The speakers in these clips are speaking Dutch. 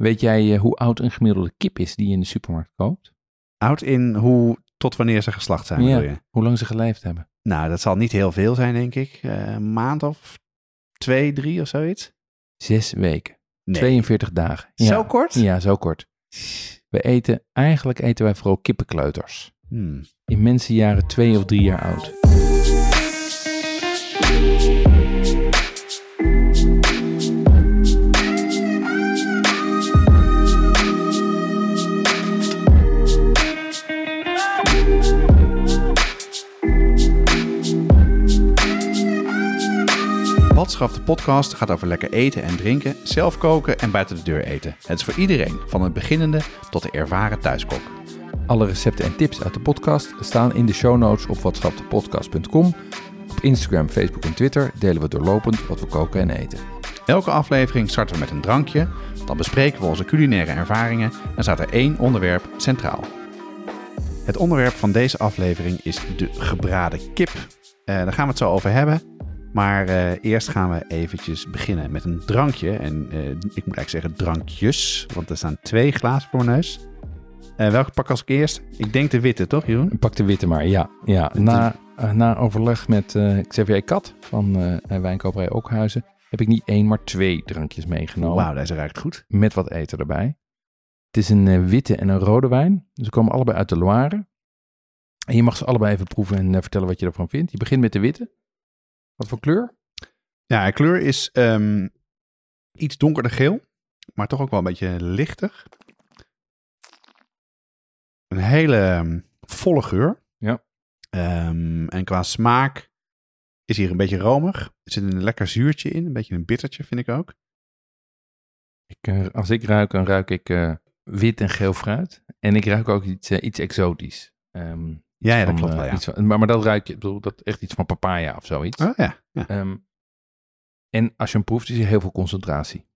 weet jij eh, hoe oud een gemiddelde kip is die je in de supermarkt koopt? Oud in hoe tot wanneer ze geslacht zijn, ja, je? hoe lang ze geleefd hebben. Nou, dat zal niet heel veel zijn, denk ik. Eh, een maand of twee, drie of zoiets. Zes weken. Nee. 42 dagen. Ja. Zo kort? Ja, zo kort. We eten, eigenlijk eten wij vooral kippenkleuters. Hmm. In mensenjaren twee of drie jaar oud. Watschaf, de podcast, gaat over lekker eten en drinken, zelf koken en buiten de deur eten. Het is voor iedereen, van het beginnende tot de ervaren thuiskok. Alle recepten en tips uit de podcast staan in de show notes op watschapdepodcast.com. Op Instagram, Facebook en Twitter delen we doorlopend wat we koken en eten. Elke aflevering starten we met een drankje, dan bespreken we onze culinaire ervaringen en staat er één onderwerp centraal. Het onderwerp van deze aflevering is de gebraden kip. Eh, daar gaan we het zo over hebben. Maar eh, eerst gaan we eventjes beginnen met een drankje. En eh, ik moet eigenlijk zeggen drankjes, want er staan twee glazen voor mijn neus. Eh, welke pak als ik eerst? Ik denk de witte, toch Jeroen? Pak de witte maar, ja. ja. Na, na overleg met Xavier Kat van Wijnkoperij Ookhuizen heb ik niet één, maar twee drankjes meegenomen. Wauw, deze ruikt goed. Met wat eten erbij. Het is een witte en een rode wijn. Ze komen allebei uit de Loire. En je mag ze allebei even proeven en vertellen wat je ervan vindt. Je begint met de witte. Wat voor kleur? Ja, de kleur is ehm, iets donkerder geel, maar toch ook wel een beetje lichter. Een hele ehm, volle geur. Ja. Ehm, en qua smaak is hier een beetje romig. Er zit een lekker zuurtje in, een beetje een bittertje vind ik ook. Ik, eh, als ik ruik, dan ruik ik eh, wit en geel fruit. En ik ruik ook iets, eh, iets exotisch. Ja, ja dat van, klopt eh, wel, ja. iets van- maar, maar dat ruik je, ik bedoel, dat echt iets van papaya of zoiets. Oh ja, ja. Ehm, en als je hem proeft, is er heel veel concentratie.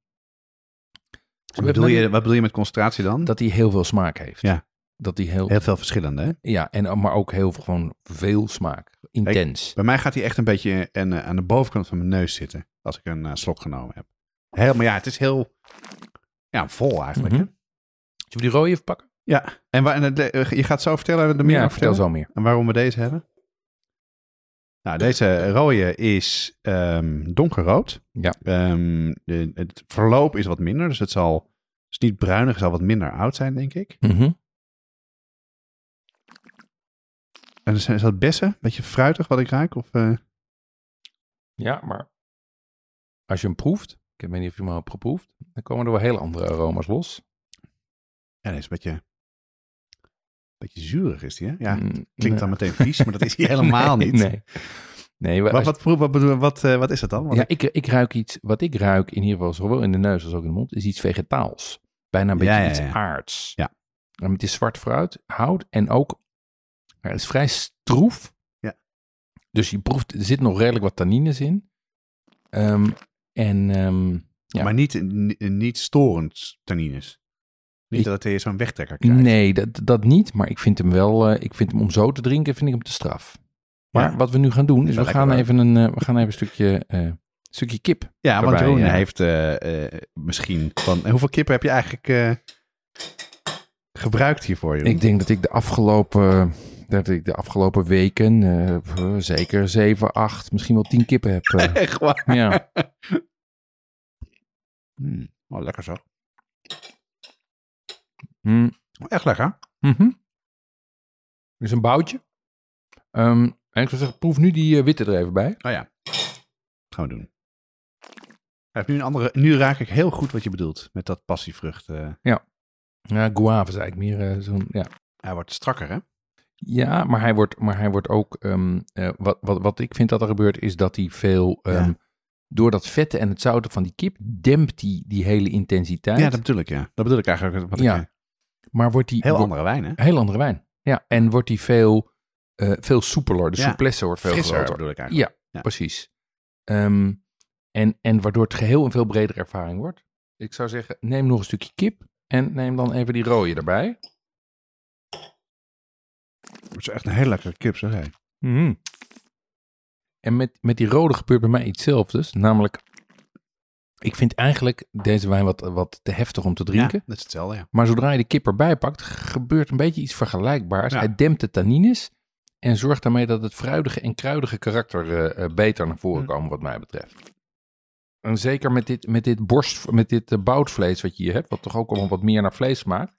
Wat bedoel, je, wat bedoel je met concentratie dan? Dat hij heel veel smaak heeft. Ja. Dat hij heel, Heel veel verschillende, hè? ja, en, maar ook heel veel, gewoon veel smaak. Intens. Bij mij gaat hij echt een beetje en, eh, aan de bovenkant van mijn neus zitten. Als ik een eh, slok genomen heb. Heel, maar ja, het is heel ja, vol eigenlijk. Mhm. hè? Zullen we die rode even pakken? Ja, en, waar, en het- eh, je gaat zo vertellen, de meer ja, vertel zo meer. En waarom we deze hebben? Nou, deze rode is ehm, donkerrood. Ja. Ehm, de, het verloop is wat minder, dus het zal is niet bruinig, het zal wat minder oud zijn, denk ik. Mhm. En is, is dat bessen? Een beetje fruitig wat ik ruik? Of, eh, Ja, maar als je hem proeft, ik weet niet of je hem al hebt geproefd, dan komen er wel hele andere aroma's los. Ja, nee, is een beetje, beetje zuurig is die, hè? Ja, Mm, klinkt nee. dan meteen vies, maar dat is hij helemaal Nee, niet. Nee. nee maar Wat, wat, proef- wat, bedoel, wat, eh, wat is het dan? Want ja, ik, ik ruik iets, wat ik ruik in ieder geval, zowel in de neus als ook in de mond, is iets vegetaals. Bijna een beetje Ja, ja, iets aards. Ja. En het is zwart fruit, hout en ook, het is vrij stroef. Ja. Dus je proeft, er zit nog redelijk wat tannines in. Ehm, en ehm, ja. Maar niet, ni- niet storend tannines. Niet dat hij zo'n wegtrekker krijgt. Nee, dat, dat niet. Maar ik vind hem wel, eh, ik vind hem om zo te drinken, vind ik hem te straf. Maar Ja. wat we nu gaan doen, Is we gaan, even een, eh, we gaan even een stukje, eh, stukje kip. Ja, want Jeroen heeft misschien van... En hoeveel kippen heb je eigenlijk gebruikt hiervoor, Jeroen? Ik denk dat ik de afgelopen, dat ik de afgelopen weken zeker 7, 8, misschien wel 10 kippen heb. Echt waar? ja. Hmm, oh, lekker zo. Hm, Echt lekker. Dit is een boutje. Ehm, en ik zou zeggen, proef nu die eh, witte er even bij. Oh ja. Gaan we doen. Hij heeft nu een andere... Nu raak ik heel goed wat je bedoelt met dat passievrucht. eh. Ja, guave is eigenlijk meer eh, zo'n, ja. hij wordt strakker, hè? Ja, maar hij wordt, maar hij wordt ook. ehm, eh, wat, wat, wat ik vind dat er gebeurt, is dat hij veel. ehm, door dat vette en het zouten van die kip dempt die, die hele intensiteit. Ja, dat bedoel ik, ja. Dat bedoel ik eigenlijk. Wat Ja. ik, maar wordt die heel wordt- andere wijn, hè? heel andere wijn. Ja, en wordt die veel, eh, veel soepeler. De Ja. souplesse wordt veel Frisser groter. bedoel ik eigenlijk. Ja, Ja. precies. Ehm, en, en waardoor het geheel een veel bredere ervaring wordt. Ik zou zeggen, neem nog een stukje kip en neem dan even die rode erbij. Het is echt een heel lekkere kip, zeg hé. Mhm. En met, met die rode gebeurt bij mij iets zelfs. Namelijk, ik vind eigenlijk deze wijn wat, wat te heftig om te drinken. Ja, dat is hetzelfde, ja. Maar zodra je de kip erbij pakt, gebeurt een beetje iets vergelijkbaars. Ja. Hij dempt de tannines en zorgt daarmee dat het fruidige en kruidige karakter eh, eh, beter naar voren Hm. komen, wat mij betreft. En zeker met dit, met dit borst, met dit eh, boutvlees wat je hier hebt, wat toch ook allemaal wat meer naar vlees smaakt.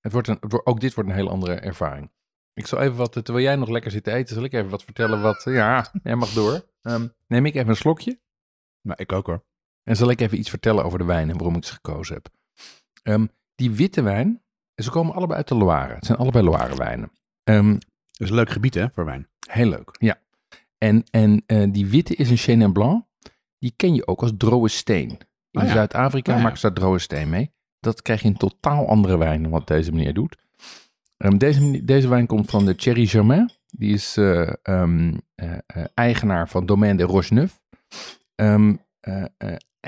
Het wordt een, ook dit wordt een hele andere ervaring. Ik zal even wat, terwijl jij nog lekker zit te eten, zal ik even wat vertellen wat, ja, jij mag door. Ehm, neem ik even een slokje. Nou, ik ook hoor. En zal ik even iets vertellen over de wijn en waarom ik ze gekozen heb. Ehm, die witte wijn, ze komen allebei uit de Loire. Het zijn allebei Loire wijnen. Ehm, Dat is een leuk gebied, hè, voor wijn. heel leuk, ja. En, en eh, die witte is een Chenin Blanc. Die ken je ook als droge steen. In Oh ja. Zuid-Afrika Oh ja. maken ze daar droge steen mee. Dat krijg je in totaal andere wijn dan wat deze meneer doet. Ehm, deze, deze wijn komt van de Thierry Germain. Die is eh, eh, eigenaar van Domaine de Rocheneuf. Eh,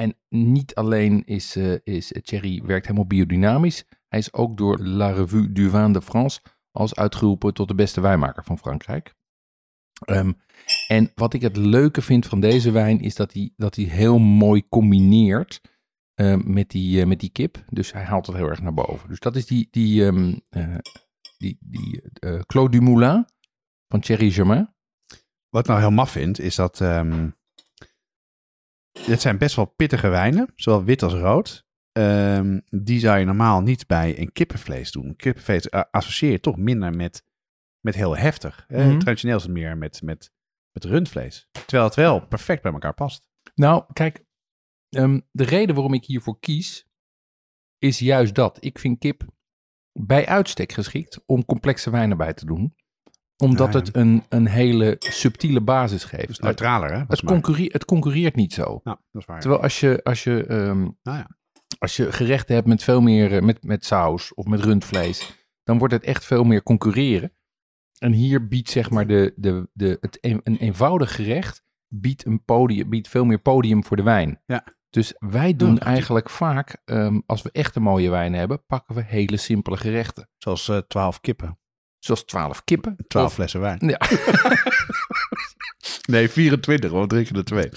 en niet alleen is, eh, is Thierry werkt helemaal biodynamisch. Hij is ook door La Revue du Vin de France als uitgeroepen tot de beste wijnmaker van Frankrijk. Ehm, en wat ik het leuke vind van deze wijn is dat hij, dat hij heel mooi combineert eh, met, die, eh, met die kip. Dus hij haalt het heel erg naar boven. Dus dat is die, die, ehm, eh, die, die Claude Dumoulin van Thierry Germain. Wat ik nou heel maf vind, is dat... ehm dit zijn best wel pittige wijnen, zowel wit als rood. Ehm, die zou je normaal niet bij een kippenvlees doen. Kippenvlees eh, associeer je toch minder met, met heel heftig. Mhm. Traditioneel is het meer met, met, met rundvlees. Terwijl het wel perfect bij elkaar past. Nou, kijk, ehm, de reden waarom ik hiervoor kies, is juist dat. Ik vind kip bij uitstek geschikt om complexe wijnen bij te doen. Omdat ja. het een, een hele subtiele basis geeft. Dus neutraler, hè? het, volgens mij. concurre- het concurreert niet zo. Nou, dat is waar. Terwijl als je, als je, ehm, Nou ja. als je gerechten hebt met veel meer, eh, met, met saus of met rundvlees, dan wordt het echt veel meer concurreren. En hier biedt zeg maar de, de, de, het een, een eenvoudig gerecht biedt, een podium, biedt veel meer podium voor de wijn. Ja. Dus wij doen Ja. eigenlijk vaak, ehm, als we echt een mooie wijn hebben, pakken we hele simpele gerechten. Zoals eh 12 kippen. Zoals 12 kippen. 12 Of- flessen wijn. Ja. Nee, 24, want we drinken er twee.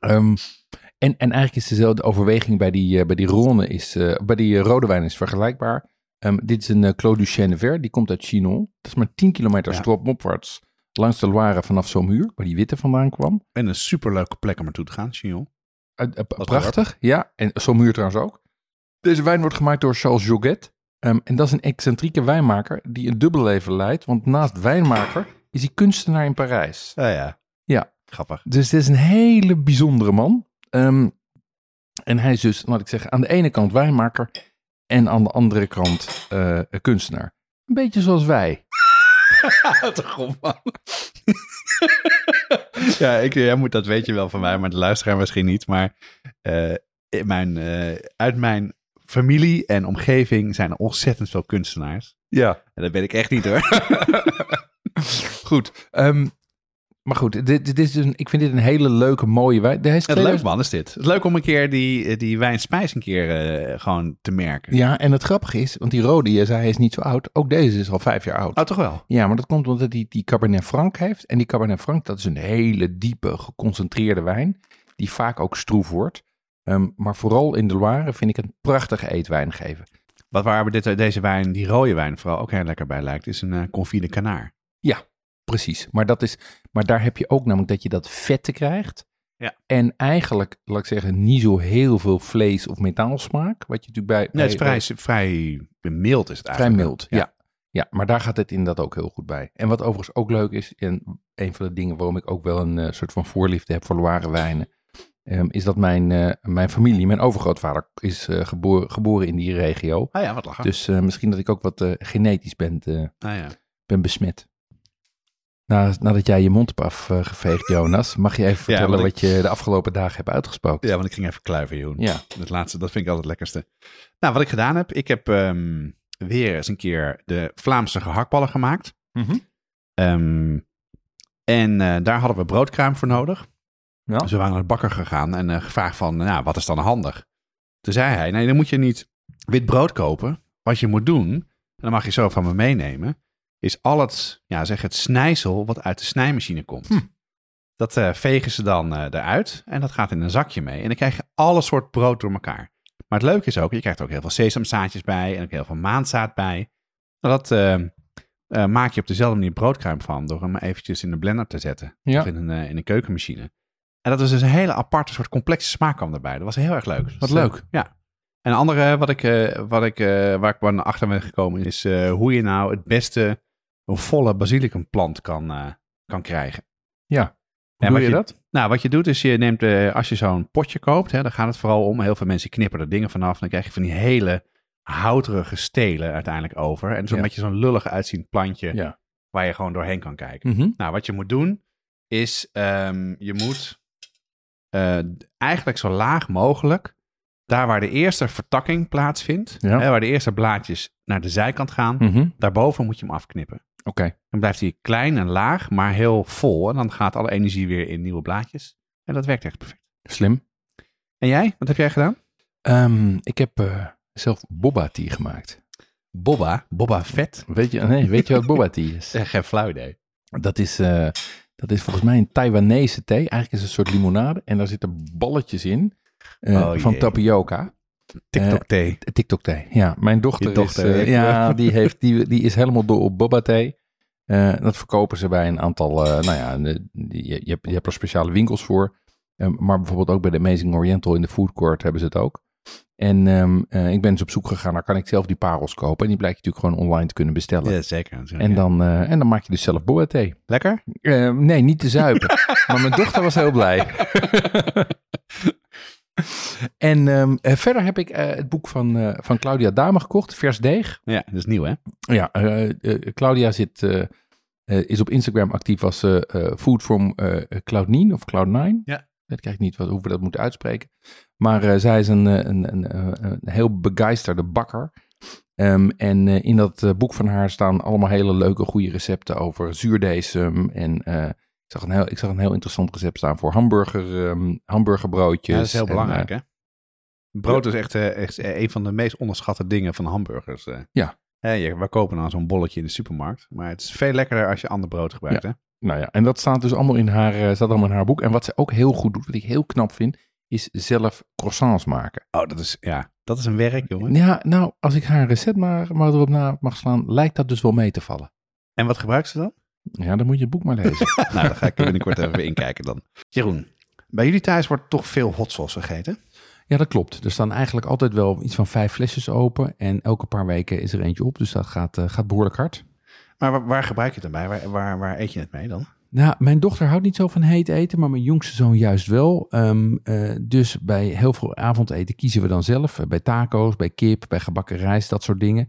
Ehm, en, en eigenlijk is dezelfde overweging bij die, eh, bij die Rhône, is, eh, bij die eh, rode wijn is vergelijkbaar. Ehm, dit is een Clos du Chenever, die komt uit Chinon. Dat is maar 10 kilometer Ja. stroomopwaarts langs de Loire vanaf Saumur, waar die witte vandaan kwam. En een superleuke plek om naartoe te gaan, Chignon. Dorp. prachtig, ja. En Saumur trouwens ook. Deze wijn wordt gemaakt door Charles Joguet. Ehm, en dat is een excentrieke wijnmaker die een dubbel leven leidt. Want naast wijnmaker is hij kunstenaar in Parijs. Ja, ja. Ja. Grappig. Dus dit is een hele bijzondere man. Ehm, en hij is dus, laat ik zeggen, aan de ene kant wijnmaker en aan de andere kant eh, kunstenaar. Een beetje zoals wij. Man. ja, ik, jij moet dat weet je wel van mij, maar de luisteraar misschien niet. Maar eh, in mijn, eh, uit mijn familie en omgeving zijn er ontzettend veel kunstenaars. Ja. En dat weet ik echt niet hoor. Goed. ehm, maar goed, dit, dit is dus een, ik vind dit een hele leuke, mooie wijn. Het 2000 leuk man is dit. Het is leuk om een keer die, die wijnspijs een keer eh, gewoon te merken. Ja, en het grappige is, want die rode, je zei hij is niet zo oud. Ook deze is al vijf jaar oud. Oh, toch wel? Ja, maar dat komt omdat hij die Cabernet Franc heeft. En die Cabernet Franc, dat is een hele diepe, geconcentreerde wijn. Die vaak ook stroef wordt. Ehm, maar vooral in de Loire vind ik een prachtige eetwijn geven. Wat waar we dit, deze wijn, die rode wijn vooral ook heel lekker bij lijkt, is een uh, confit de kanaar. Precies. Maar, dat is, maar daar heb je ook namelijk dat je dat vette krijgt. Ja. En eigenlijk, laat ik zeggen, niet zo heel veel vlees of metaalsmaak. Wat je natuurlijk bij... Nee, het is bij- vrij, vrij mild is het Vrij eigenlijk. mild, ja. ja. maar daar gaat het inderdaad ook heel goed bij. En wat overigens ook leuk is, en een van de dingen waarom ik ook wel een eh, soort van voorliefde heb voor Loire wijnen, ehm, is dat mijn, eh, mijn familie, mijn overgrootvader, is eh, geboren, geboren in die regio. Ah ja, wat lachen. Dus eh, misschien dat ik ook wat genetisch ben, ah ja. ben besmet. Na, nadat jij je mond hebt afgeveegd, Jonas, mag je even vertellen ik- wat je de afgelopen dagen hebt uitgesproken? Ja, want ik ging even kluiven, Jeroen. Ja. Dat laatste, dat vind ik altijd het lekkerste. Nou, wat ik gedaan heb, ik heb ehm, weer eens een keer de Vlaamse gehaktballen gemaakt. Ehm, en daar hadden we broodkruim voor nodig. Ja. Dus we waren naar de bakker gegaan en eh, gevraagd van, nou, wat is dan handig? Toen zei hij, nee, dan moet je niet wit brood kopen. Wat je moet doen, en dan mag je zo van me meenemen, is al het, ja, zeg het snijsel wat uit de snijmachine komt. Hm. Dat eh, vegen ze dan eh, eruit en dat gaat in een zakje mee. En dan krijg je alle soort brood door elkaar. Maar het leuke is ook, je krijgt er ook heel veel sesamzaadjes bij en ook heel veel maandzaad bij. Nou, dat maak je op dezelfde manier broodkruim van door hem eventjes in de blender te zetten. Ja. Of in een, in een keukenmachine. En dat was dus een hele aparte soort complexe smaak kwam erbij. Dat was heel erg leuk. Wat leuk. ja. En een andere wat ik, eh, wat ik, eh, waar ik wel achter ben gekomen is eh, hoe je nou het beste een volle basilicumplant kan, kan krijgen. Ja. Hoe En doe je je- dat? Nou, wat je doet is je neemt, als je zo'n potje koopt, hè, dan gaat het vooral om. Heel veel mensen knippen er dingen vanaf. Dan krijg je van die hele houterige stelen uiteindelijk over. En zo'n Ja. beetje zo'n lullig uitziend plantje Ja. waar je gewoon doorheen kan kijken. Mhm. Nou, wat je moet doen is, ehm, je moet eh, eigenlijk zo laag mogelijk, daar waar de eerste vertakking plaatsvindt, Ja. hè, waar de eerste blaadjes naar de zijkant gaan, Mhm. daarboven moet je hem afknippen. Oké. Dan blijft hij klein en laag, maar heel vol. En dan gaat alle energie weer in nieuwe blaadjes. En dat werkt echt perfect. Slim. En jij? Wat heb jij gedaan? Ehm, ik heb eh, zelf boba tea gemaakt. Bobba. Bobba vet. Weet je, nee, weet je wat boba tea is? Eh, geen flauw idee. Dat is, dat is volgens mij een Taiwanese thee. Eigenlijk is het een soort limonade. En daar zitten balletjes in eh, Oh, van tapioca. TikTok thee. TikTok thee. Ja, mijn dochter, dochter, is, eh, ja, die, heeft, die, die is helemaal door op boba thee. Eh, dat verkopen ze bij een aantal, eh, nou ja, die- je, je, hebt, je hebt er speciale winkels voor. Eh, maar bijvoorbeeld ook bij de Amazing Oriental in de food court hebben ze het ook. En ehm, eh, ik ben dus op zoek gegaan naar, kan ik zelf die parels kopen? En die blijkt je natuurlijk gewoon online te kunnen bestellen. Ja, zeker. natuurlijk, En dan, eh, en dan maak je dus zelf boba thee. Lekker? Eh, nee, niet te zuipen. maar mijn dochter was heel blij. en ehm, eh, verder heb ik het boek van, van Claudia Dame gekocht, Vers Deeg. Ja, dat is nieuw hè? Ja, Claudia zit, is op Instagram actief als Food from eh Cloud9 of Cloud9. Ja. Krijg ik niet wat, hoe we dat moeten uitspreken. Maar eh, zij is een, eh, een, een, eh, een heel begeisterde bakker. Ehm, en in dat boek van haar staan allemaal hele leuke, goede recepten over zuurdesem. En ik, zag een heel, ik zag een heel interessant recept staan voor hamburger, ehm, hamburgerbroodjes. Ja, dat is heel En, belangrijk hè? Brood is echt, echt een van de meest onderschatte dingen van hamburgers. Ja. Hè, je, we kopen dan zo'n bolletje in de supermarkt. Maar het is veel lekkerder als je ander brood gebruikt hè? Nou ja, en dat staat dus allemaal in haar, eh, staat allemaal in haar boek. En wat ze ook heel goed doet, wat ik heel knap vind, is zelf croissants maken. Oh, dat is, ja, dat is een werk jongen. Ja, nou, als ik haar recept maar, maar erop na mag slaan, lijkt dat dus wel mee te vallen. En wat gebruikt ze dan? Ja, dan moet je het boek maar lezen. nou, daar ga ik er binnenkort even inkijken dan. Jeroen, bij jullie thuis wordt toch veel hot sauce gegeten? Ja, dat klopt. Er staan eigenlijk altijd wel iets van vijf flesjes open. En elke paar weken is er eentje op. Dus dat gaat, eh, gaat behoorlijk hard. Maar waar, gebruik je het dan bij? Waar, waar, waar eet je het mee dan? Nou, mijn dochter houdt niet zo van heet eten, maar mijn jongste zoon juist wel. Ehm, eh, dus bij heel veel avondeten kiezen we dan zelf. Eh, Bij taco's, bij kip, bij gebakken rijst, dat soort dingen.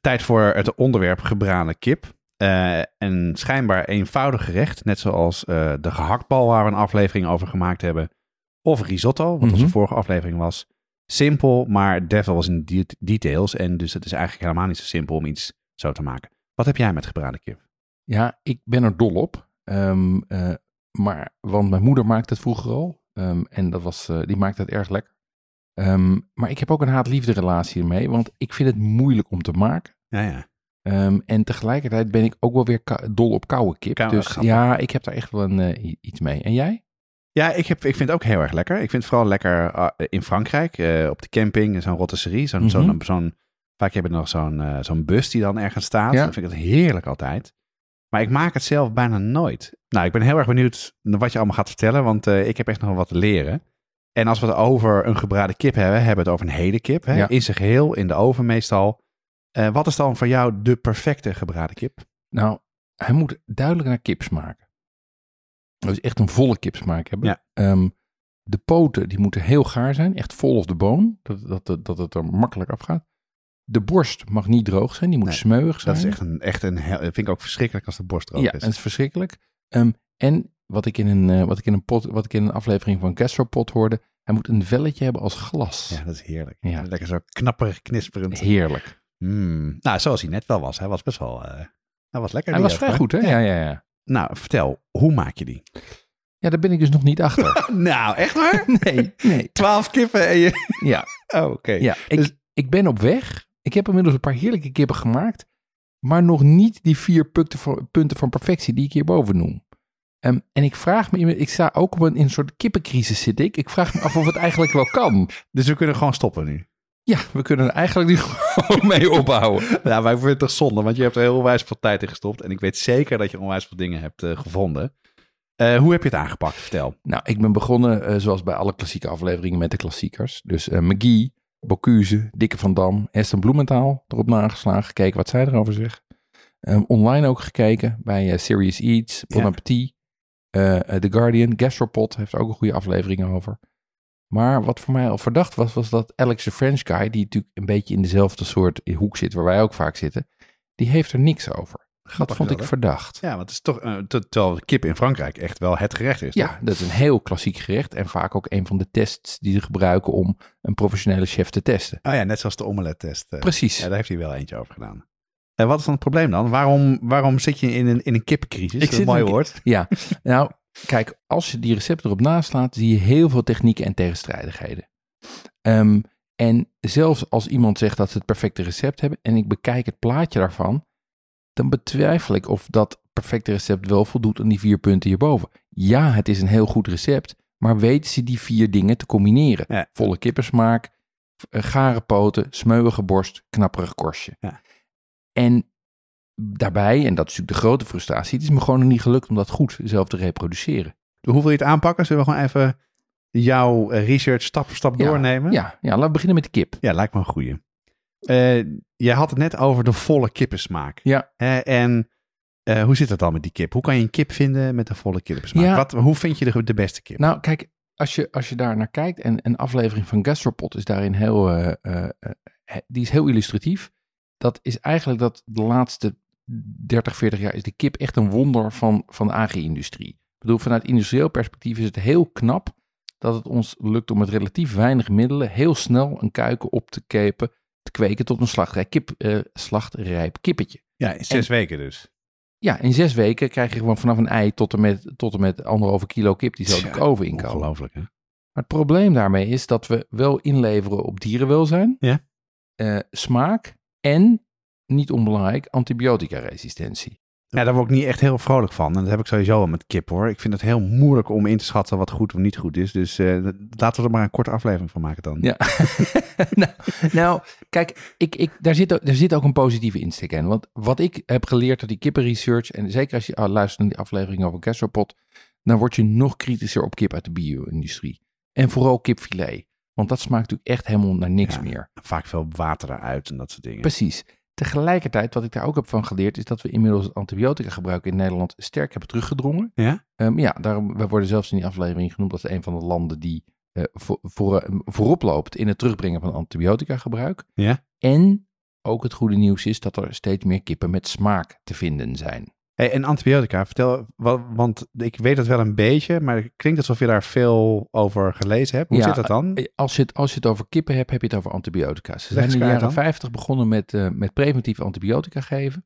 tijd voor het onderwerp gebraden kip. Eh, een schijnbaar eenvoudig gerecht, net zoals eh, de gehaktbal waar we een aflevering over gemaakt hebben. Of risotto, wat onze Mhm. vorige aflevering was. Simpel, maar devil was in de details. En dus het is eigenlijk helemaal niet zo simpel om iets zo te maken. Wat heb jij met gebraden kip? Ja, ik ben er dol op. Eh, maar, want mijn moeder maakte het vroeger al. Ehm, en dat was, die maakte het erg lekker. Ehm, maar ik heb ook een haat-liefde relatie ermee. Want ik vind het moeilijk om te maken. Ja, ja. Ehm, en tegelijkertijd ben ik ook wel weer dol op koude kip. Dus grappig. ja, ik heb daar echt wel een, eh, iets mee. En jij? Ja, ik, heb, ik vind het ook heel erg lekker. Ik vind het vooral lekker eh, in Frankrijk, eh, op de camping, zo'n rotisserie. Zo'n, zo'n, zo'n, vaak heb je nog zo'n, eh, zo'n bus die dan ergens staat. Ja. Dan vind ik het heerlijk altijd. Maar ik maak het zelf bijna nooit. Nou, ik ben heel erg benieuwd naar wat je allemaal gaat vertellen, want ik heb echt nog wel wat te leren. En als we het over een gebraden kip hebben, hebben we het over een hele kip. Hè? Ja. In zijn geheel, in de oven meestal. Eh, wat is dan voor jou de perfecte gebraden kip? Nou, hij moet duidelijk naar kip smaken. Dus echt een volle kipsmaak hebben. Ja. Ehm, de poten die moeten heel gaar zijn, echt vol of de boon, dat, dat, dat, dat het er makkelijk afgaat. De borst mag niet droog zijn, die moet Nee, smeuig zijn. Dat is echt een, echt een dat vind ik ook verschrikkelijk als de borst droog ja, is. en het is verschrikkelijk. Ehm, en wat ik, in een, eh, wat, ik in een pot, wat ik in een aflevering van Gastropot hoorde, hij moet een velletje hebben als glas. Ja, dat is heerlijk. Ja. Lekker zo knapperig, knisperend. Heerlijk. Mm. Nou, zoals hij net wel was. Hij was best wel... eh, hij was lekker. Hij was vrij goed, hè? Ja, ja, ja. Nou, vertel, hoe maak je die? Ja, daar ben ik dus nog niet achter. nou, echt waar? nee, nee. Twaalf kippen en je... Ja, Oh, oké. Ja, ik, Dus- ik ben op weg. Ik heb inmiddels een paar heerlijke kippen gemaakt. Maar nog niet die vier punten van, punten van perfectie die ik hierboven noem. Ehm, en ik vraag me, ik sta ook op een, in een soort kippencrisis zit ik. Ik vraag me af of het eigenlijk wel kan. Dus we kunnen gewoon stoppen nu. Ja, we kunnen er eigenlijk nu gewoon mee ophouden. Ja, wij vinden het toch zonde, want je hebt er heel onwijs veel tijd in gestopt. En ik weet zeker dat je onwijs veel dingen hebt eh, gevonden. Eh, hoe heb je het aangepakt? Vertel. Nou, ik ben begonnen eh, zoals bij alle klassieke afleveringen met de klassiekers. Dus McGee, Bocuse, Dikke van Dam, Aston Bloementaal erop nageslagen. Gekeken wat zij erover zegt. Ehm, online ook gekeken bij Serious Eats, Bon Ja. Appetit, The Guardian. Gastropod heeft ook een goede aflevering over. Maar wat voor mij al verdacht was, was dat Alex the French guy, die natuurlijk een beetje in dezelfde soort hoek zit waar wij ook vaak zitten, die heeft er niks over. Dat vond wel, ik verdacht. Ja, want het is toch, eh, ter- terwijl kip in Frankrijk echt wel het gerecht is. toch? Ja, dat is een heel klassiek gerecht en vaak ook een van de tests die ze gebruiken om een professionele chef te testen. Oh ja, net zoals de omelet-test. eh. Precies. Ja, daar heeft hij wel eentje over gedaan. En wat is dan het probleem dan? Waarom, waarom zit je in een, in een kippencrisis? Ik Dat is een mooi woord. Ja, nou, kijk, als je die recepten erop naslaat, zie je heel veel technieken en tegenstrijdigheden. Ehm, en zelfs als iemand zegt dat ze het perfecte recept hebben en ik bekijk het plaatje daarvan, dan betwijfel ik of dat perfecte recept wel voldoet aan die vier punten hierboven. Ja, het is een heel goed recept, maar weten ze die vier dingen te combineren? Ja. Volle kippensmaak, eh, gare poten, smeuïge borst, knapperig korstje. Ja. En daarbij, en dat is natuurlijk de grote frustratie, het is me gewoon nog niet gelukt om dat goed zelf te reproduceren. Hoe wil je het aanpakken? Zullen we gewoon even jouw eh, research stap voor stap Ja, doornemen? Ja, ja, laten we beginnen met de kip. Ja, lijkt me een goeie. Eh, jij had het net over de volle kippensmaak. Ja. En eh, hoe zit het dan met die kip? Hoe kan je een kip vinden met een volle kippensmaak? Ja. Wat, hoe vind je de, de beste kip? Nou, kijk, als je, als je daar naar kijkt, en een aflevering van Gastropod is daarin heel, die is heel illustratief. Dat is eigenlijk dat de laatste 30, 40 jaar is de kip echt een wonder van, van de agri-industrie. Ik bedoel, vanuit industrieel perspectief is het heel knap dat het ons lukt om met relatief weinig middelen heel snel een kuiken op te kepen, te kweken tot een slachtrij kip, eh, slachtrijp kippetje. ja, in zes weken dus. Ja, in zes weken krijg je gewoon vanaf een ei tot en met, tot en met anderhalve kilo kip die zo de Tja, oven inkomen. Ongelooflijk, hè? Maar het probleem daarmee is dat we wel inleveren op dierenwelzijn, Ja. eh, smaak en, niet onbelangrijk, antibiotica-resistentie. Ja, daar word ik niet echt heel vrolijk van. En dat heb ik sowieso wel met kip, hoor. Ik vind het heel moeilijk om in te schatten wat goed of niet goed is. Dus eh, laten we er maar een korte aflevering van maken dan. Ja. nou, nou, kijk, ik, ik, daar, zit, ook- daar zit ook een positieve insteek in. Want wat ik heb geleerd uit die kippenresearch, en zeker als je ah, luistert naar die aflevering over gastropod, dan word je nog kritischer op kip uit de bio-industrie. En vooral kipfilet. Want dat smaakt natuurlijk echt helemaal naar niks Ja. meer. Vaak veel water eruit en dat soort dingen. Precies. Tegelijkertijd, wat ik daar ook heb van geleerd, is dat we inmiddels het antibiotica gebruik in Nederland sterk hebben teruggedrongen. Ja? Ehm, ja, daarom, we worden zelfs in die aflevering genoemd als een van de landen die eh, voor, voor, eh, voorop loopt in het terugbrengen van antibiotica gebruik. Ja? En ook het goede nieuws is dat er steeds meer kippen met smaak te vinden zijn. Hey, en antibiotica, vertel, wa- want ik weet het wel een beetje, maar het klinkt alsof je daar veel over gelezen hebt. Hoe Ja, zit dat dan? Eh, Als je, het, als je het over kippen hebt, heb je het over antibiotica. Ze zijn in de jaren dan. 50 begonnen met, eh, met preventief antibiotica geven.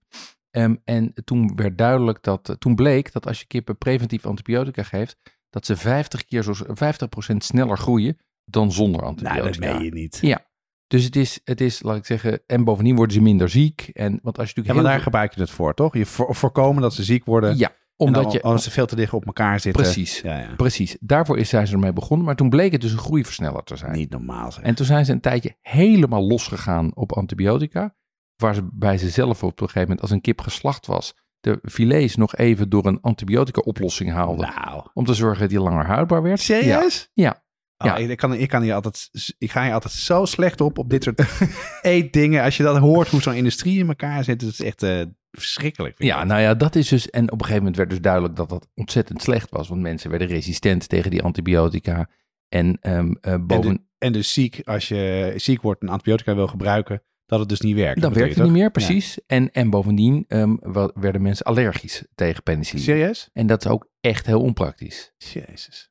Ehm, en toen werd duidelijk dat, eh, toen bleek dat als je kippen preventief antibiotica geeft, dat ze 50 keer zo, 50% sneller groeien dan zonder nou, antibiotica. dat meen je niet. Ja. Dus het is, het is, laat ik zeggen, en bovendien worden ze minder ziek. En, want als je Ja, natuurlijk maar heel daar veel- gebruik je het voor, toch? Je voor- voorkomen dat ze ziek worden. Ja, omdat dan- je... Als ze veel te dicht op elkaar zitten. Precies, Ja, ja. precies. Daarvoor is, zijn ze ermee begonnen. Maar toen bleek het dus een groeiversneller te zijn. Niet normaal zeg. En toen zijn ze een tijdje helemaal losgegaan op antibiotica. Waarbij ze zelf op een gegeven moment, als een kip geslacht was, de filets nog even door een antibiotica-oplossing haalden. Nou, Om te zorgen dat die langer houdbaar werd. serieus? Ja. Oh, Ja. ik, ik kan, ik, kan hier altijd, ik ga hier altijd zo slecht op, op dit soort eetdingen. Als je dat hoort, hoe zo'n industrie in elkaar zit, het is echt eh, verschrikkelijk. ik Ja, dat. nou ja, dat is dus. En op een gegeven moment werd dus duidelijk dat dat ontzettend slecht was. Want mensen werden resistent tegen die antibiotica. En eh, boven. En dus ziek, als je ziek wordt en antibiotica wil gebruiken, dat het dus niet werkt. dan Dat werkt het niet meer, precies. En, en bovendien wel- werden mensen allergisch tegen Ja. penicilline. Serieus? En dat is ook echt heel onpraktisch. Jezus.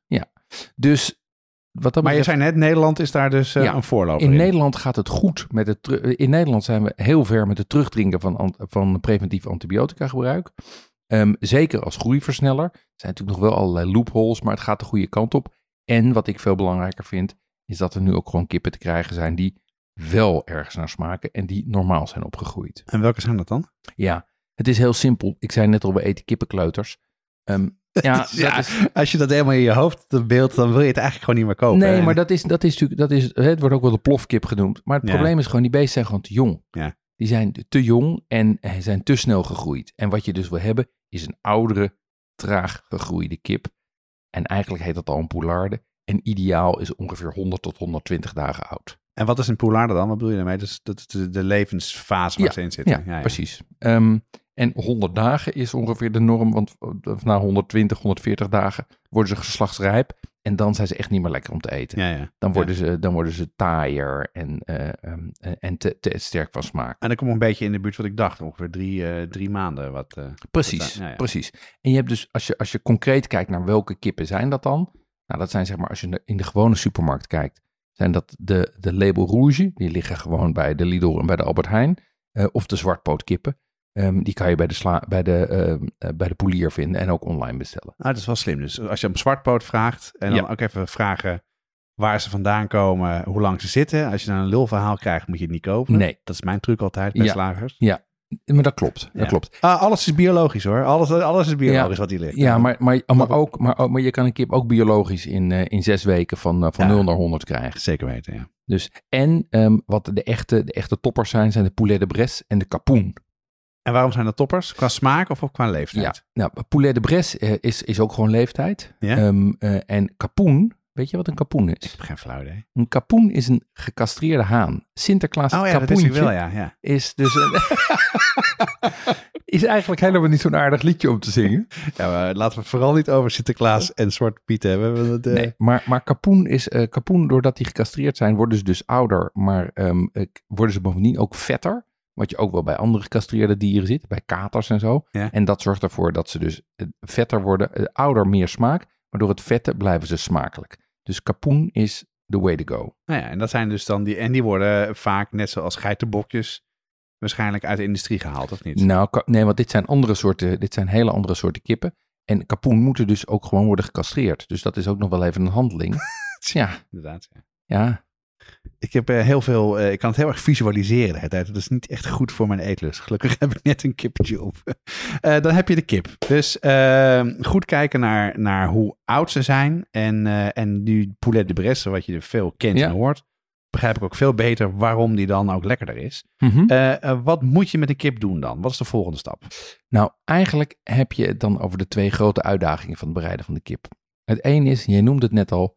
Dus wat dat Maar je betreft, zei net, Nederland is daar dus eh, Ja, een voorloper in in. Nederland gaat het goed met het. In Nederland zijn we heel ver met het terugdringen van, van preventief antibiotica gebruik. Ehm, zeker als groeiversneller. Er zijn natuurlijk nog wel allerlei loopholes, maar het gaat de goede kant op. En wat ik veel belangrijker vind, is dat er nu ook gewoon kippen te krijgen zijn die wel ergens naar smaken en die normaal zijn opgegroeid. En welke zijn dat dan? Ja, het is heel simpel. Ik zei net al, we eten kippenkleuters. Ehm, ja, Ja, dat is, Als je dat helemaal in je hoofd beeld, dan wil je het eigenlijk gewoon niet meer kopen. Nee, hè? maar dat is, dat is natuurlijk, dat is, het wordt ook wel de plofkip genoemd. Maar het Ja. probleem is gewoon, die beesten zijn gewoon te jong. Ja. Die zijn te jong en eh, zijn te snel gegroeid. En wat je dus wil hebben, is een oudere, traag gegroeide kip. En eigenlijk heet dat al een poularde. En ideaal is ongeveer 100 tot 120 dagen oud. En wat is een poularde dan? Wat bedoel je daarmee? Dus dat is de, de levensfase waar Ja, ze in zitten. Ja, precies. Ehm, en 100 dagen is ongeveer de norm, want eh, na 120, 140 dagen worden ze geslachtsrijp. En dan zijn ze echt niet meer lekker om te eten. Ja, ja. Dan Ja. worden, ze, dan worden ze taaier en, eh, ehm, eh, en te, te sterk van smaak. En dan kom ik een beetje in de buurt wat ik dacht. Ongeveer drie, drie maanden. Wat, Precies, precies. En je hebt dus, als je, als je concreet kijkt naar welke kippen zijn dat dan? Nou, dat zijn zeg maar, als je in de gewone supermarkt kijkt, zijn dat de, de label rouge. Die liggen gewoon bij de Lidl en bij de Albert Heijn. of de zwartpootkippen. Ehm, die kan je bij de, sla, bij, de, ehm, eh, bij de poelier vinden en ook online bestellen. Ah, dat is wel slim. Dus als je op zwartpoot vraagt en dan Ja. ook even vragen waar ze vandaan komen, hoe lang ze zitten. Als je dan een lulverhaal krijgt, moet je het niet kopen. Nee. Dat is mijn truc altijd bij Ja. slagers. Maar dat klopt, dat Ja. klopt. Ah, alles is biologisch hoor. Alles, alles is biologisch wat hier ligt. Ja, maar, maar, maar, ook, maar, maar je kan een kip ook biologisch in, eh, in zes weken van, eh, van Ja. 0 naar 100 krijgen. Zeker weten, ja. Dus, en ehm, wat de echte, de echte toppers zijn, zijn de poulet de Bresse en de capoen. En waarom zijn dat toppers? Qua smaak of qua leeftijd? Ja, nou, poulet de Bresse eh, is, is ook gewoon leeftijd. Ja? Ehm, eh, en capoen, weet je wat een capoen Ik is? heb geen flauw idee. Een capoen is een gecastreerde haan. Sinterklaas Oh ja, dat ik wel, ja. ja. is dus een... is eigenlijk helemaal niet zo'n aardig liedje om te zingen. ja maar laten we het vooral niet over Sinterklaas en Zwarte Piet hebben. want eh, Nee, maar, maar kapoen is, kapoen, doordat die gecastreerd zijn, worden ze dus ouder, maar ehm, eh, worden ze bovendien ook vetter. Wat je ook wel bij andere gecastreerde dieren ziet, bij katers en zo. Ja. En dat zorgt ervoor dat ze dus eh, vetter worden, eh, ouder meer smaak, maar door het vette blijven ze smakelijk. Dus kapoen is the way to go. Nou ja, en dat zijn dus dan die, en die worden vaak net zoals geitenbokjes waarschijnlijk uit de industrie gehaald, of niet? Nou, nee, want dit zijn andere soorten, dit zijn hele andere soorten kippen. En kapoen moeten dus ook gewoon worden gecastreerd. Dus dat is ook nog wel even een handeling. ja, Inderdaad. Ja. ja, Ik heb eh, heel veel, eh, ik kan het heel erg visualiseren de tijd. Dat is niet echt goed voor mijn eetlust. Gelukkig heb ik net een kippetje op. Eh, dan heb je de kip. Dus eh, goed kijken naar, naar hoe oud ze zijn. En, en nu poulet de Bresse, wat je veel kent Ja. en hoort, begrijp ik ook veel beter waarom die dan ook lekkerder is. Mhm. Wat moet je met een kip doen dan? Wat is de volgende stap? Nou, eigenlijk heb je het dan over de twee grote uitdagingen van het bereiden van de kip. Het een is, je noemde het net al,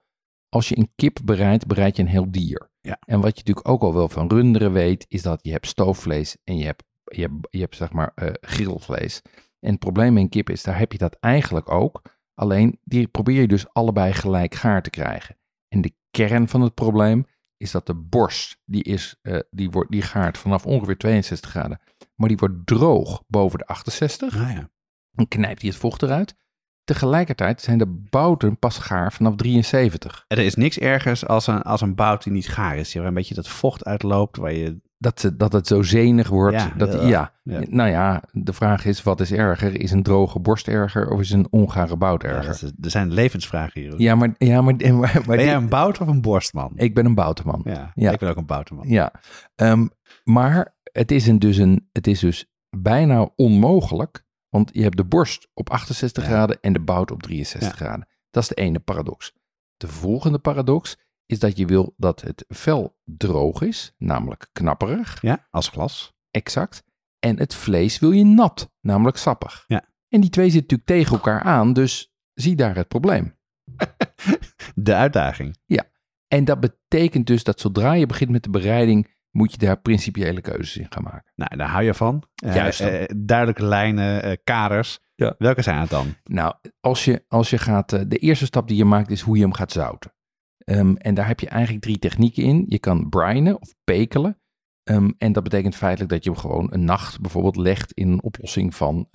als je een kip bereidt, bereid je een heel dier. Ja. En wat je natuurlijk ook al wel van runderen weet, is dat je hebt stoofvlees en je hebt, je hebt, je hebt zeg maar eh grillvlees. En het probleem met een kip is, daar heb je dat eigenlijk ook. Alleen, die probeer je dus allebei gelijk gaar te krijgen. En de kern van het probleem is dat de borst, die, is, eh, die, wordt, die gaart vanaf ongeveer 62 graden. Maar die wordt droog boven de 68. Ah, ja. Dan knijpt hij het vocht eruit. Tegelijkertijd zijn de bouten pas gaar vanaf 73. Er is niks ergers als een, als een bout die niet gaar is. Waar een beetje dat vocht uitloopt. Waar je, Dat, dat het zo zenig wordt. Ja, dat, ja. ja. Ja. Nou ja, de vraag is, wat is erger? Is een droge borst erger of is een ongare bout erger? er zijn levensvragen hier. Ja, maar, ja, maar, maar, maar ben jij een bout of een borstman? ik ben een boutenman. ja, ik ben ook een boutenman. Ja, Ehm, maar het is, een, dus een, het is dus bijna onmogelijk, want je hebt de borst op 68 Ja. graden en de bout op 63 graden. Dat is de ene paradox. De volgende paradox is dat je wil dat het vel droog is, namelijk knapperig, Ja, als glas. exact. En het vlees wil je nat, namelijk sappig. Ja. En die twee zitten natuurlijk tegen elkaar aan, dus zie daar het probleem. De uitdaging. En dat betekent dus dat zodra je begint met de bereiding, moet je daar principiële keuzes in gaan maken. Nou, daar hou je van. Eh, Juist eh, duidelijke lijnen, eh, kaders. Ja. Welke zijn het dan? Nou, als je, als je gaat, de eerste stap die je maakt is hoe je hem gaat zouten. Ehm, en daar heb je eigenlijk drie technieken in. Je kan brinen of pekelen. Ehm, en dat betekent feitelijk dat je hem gewoon een nacht bijvoorbeeld legt in een oplossing van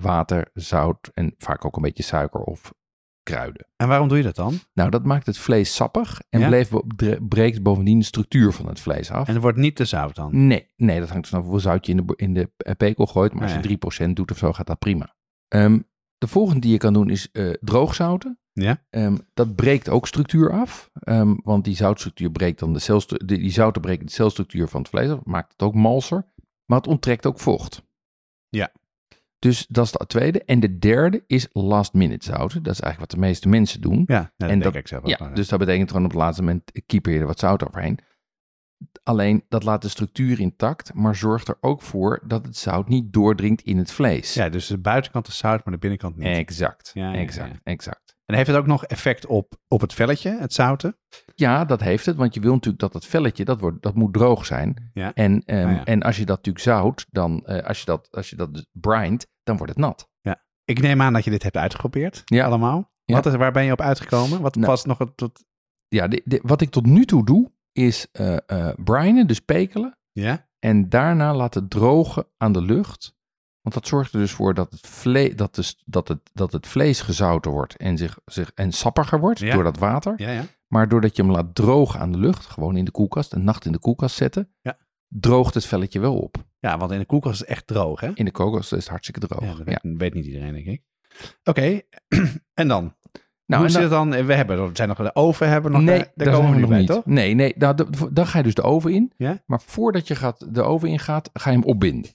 water, zout en vaak ook een beetje suiker of kruiden. En waarom doe je dat dan? Nou, dat maakt het vlees sappig en Ja? bleef, breekt bovendien de structuur van het vlees af. En het wordt niet te zout dan? Nee, nee, dat hangt vanaf hoeveel zout je in de, in de eh, pekel gooit. Maar als ja. je 3% doet of zo, gaat dat prima. Ehm, de volgende die je kan doen is eh droogzouten. Ja. Ehm, dat breekt ook structuur af. ehm, want die zoutstructuur breekt dan de celstru- die, die zouten breken de celstructuur van het vlees af. Maakt het ook malser. Maar het onttrekt ook vocht. Ja. Dus dat is de tweede. En de derde is last minute zouten. Dat is eigenlijk wat de meeste mensen doen. Ja, nou, dat En denk dat- ik zelf ook. Ja, dus dat betekent gewoon op het laatste moment keeper je er wat zout overheen. Alleen dat laat de structuur intact, maar zorgt er ook voor dat het zout niet doordringt in het vlees. Ja, dus de buitenkant is zout, maar de binnenkant niet. Exact, Ja, exact, exact. En heeft het ook nog effect op, op het velletje, het zouten? Ja, dat heeft het, want je wil natuurlijk dat het velletje, dat, wordt, dat moet droog zijn. Ja. En, ehm, Ah, ja. en als je dat natuurlijk zout, dan, eh, als je dat, als je dat dus brindt, dan wordt het nat. Ik neem aan dat je dit hebt uitgeprobeerd, Ja. allemaal. Ja. Wat is, waar ben je op uitgekomen? Wat Nou. was nog het... Tot... Ja, de, de- wat ik tot nu toe doe, is eh brinen, dus pekelen. Ja? En daarna laten drogen aan de lucht. Want dat zorgt er dus voor dat het, vle dat de, dat het, dat het vlees gezouten wordt en, zich, zich, en sappiger wordt Ja. door dat water. Ja, ja. Maar doordat je hem laat drogen aan de lucht, gewoon in de koelkast, een nacht in de koelkast zetten, Ja. Droogt het velletje wel op. Ja, want in de koelkast is het echt droog, hè? In de koelkast is het hartstikke droog. Ja, dat weet, weet niet iedereen, denk ik. Oké, en dan? Nou, Hoe zit het dan? We hebben, we zijn nog de oven, hebben nog, nee, eh, daar daar komen we nu nog bij, niet. toch? Nee, nee nou, dan ga je dus de oven in. Ja? Maar voordat je gaat, de oven in gaat, ga je hem opbinden.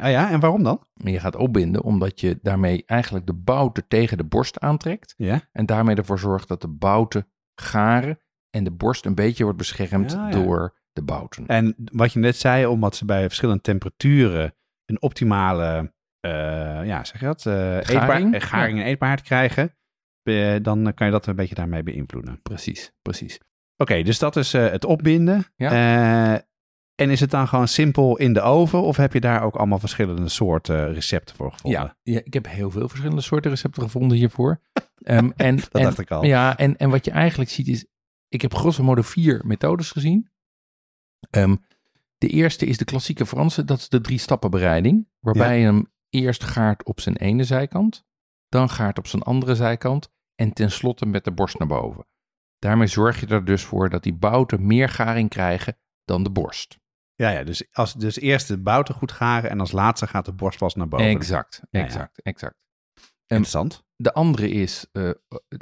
Ah ja, en waarom dan? Je gaat opbinden omdat je daarmee eigenlijk de bouten tegen de borst aantrekt. Ja? En daarmee ervoor zorgt dat de bouten garen en de borst een beetje wordt beschermd Ja, ja. door de bouten. En wat je net zei, omdat ze bij verschillende temperaturen een optimale, eh, ja, zeg je dat? eh eetbaar, Garing? eh, garing en eetbaarheid krijgen, dan kan je dat een beetje daarmee beïnvloeden. Precies, precies. Oké, dus dat is het opbinden. Ja. En is het dan gewoon simpel in de oven of heb je daar ook allemaal verschillende soorten recepten voor gevonden? Ja, ja, ik heb heel veel verschillende soorten recepten gevonden hiervoor. Ehm, en, Dat en, dacht ik al. Ja, en, en wat je eigenlijk ziet is, ik heb grosso modo vier methodes gezien. Ehm, de eerste is de klassieke Franse, dat is de drie stappen bereiding. Waarbij je hem eerst gaart op zijn ene zijkant, dan gaart op zijn andere zijkant en tenslotte met de borst naar boven. Daarmee zorg je er dus voor dat die bouten meer garing krijgen dan de borst. Ja, ja dus, als, dus eerst de bouten goed garen en als laatste gaat de borst pas naar boven. Exact, Ja, ja. exact, exact. Interessant. De andere is eh,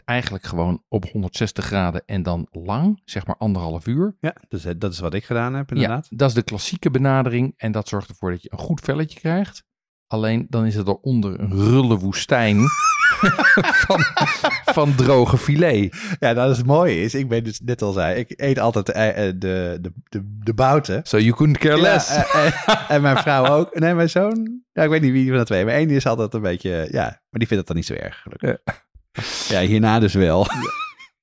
eigenlijk gewoon op 160 graden en dan lang, zeg maar anderhalf uur. Ja, dus eh, dat is wat ik gedaan heb inderdaad. Ja, dat is de klassieke benadering en dat zorgt ervoor dat je een goed velletje krijgt. Alleen dan is het eronder een rulle woestijn van, van droge filet. Ja, nou, dat is het mooie is, ik ben dus net al zei, ik eet altijd de, eh, eh, de, de, de, de bouten. So you couldn't care less. Ja, eh, en mijn vrouw ook. Nee, mijn zoon, ja, ik weet niet wie van de twee, maar één is altijd een beetje, ja, maar die vindt het dan niet zo erg gelukkig. Ja, hierna dus wel.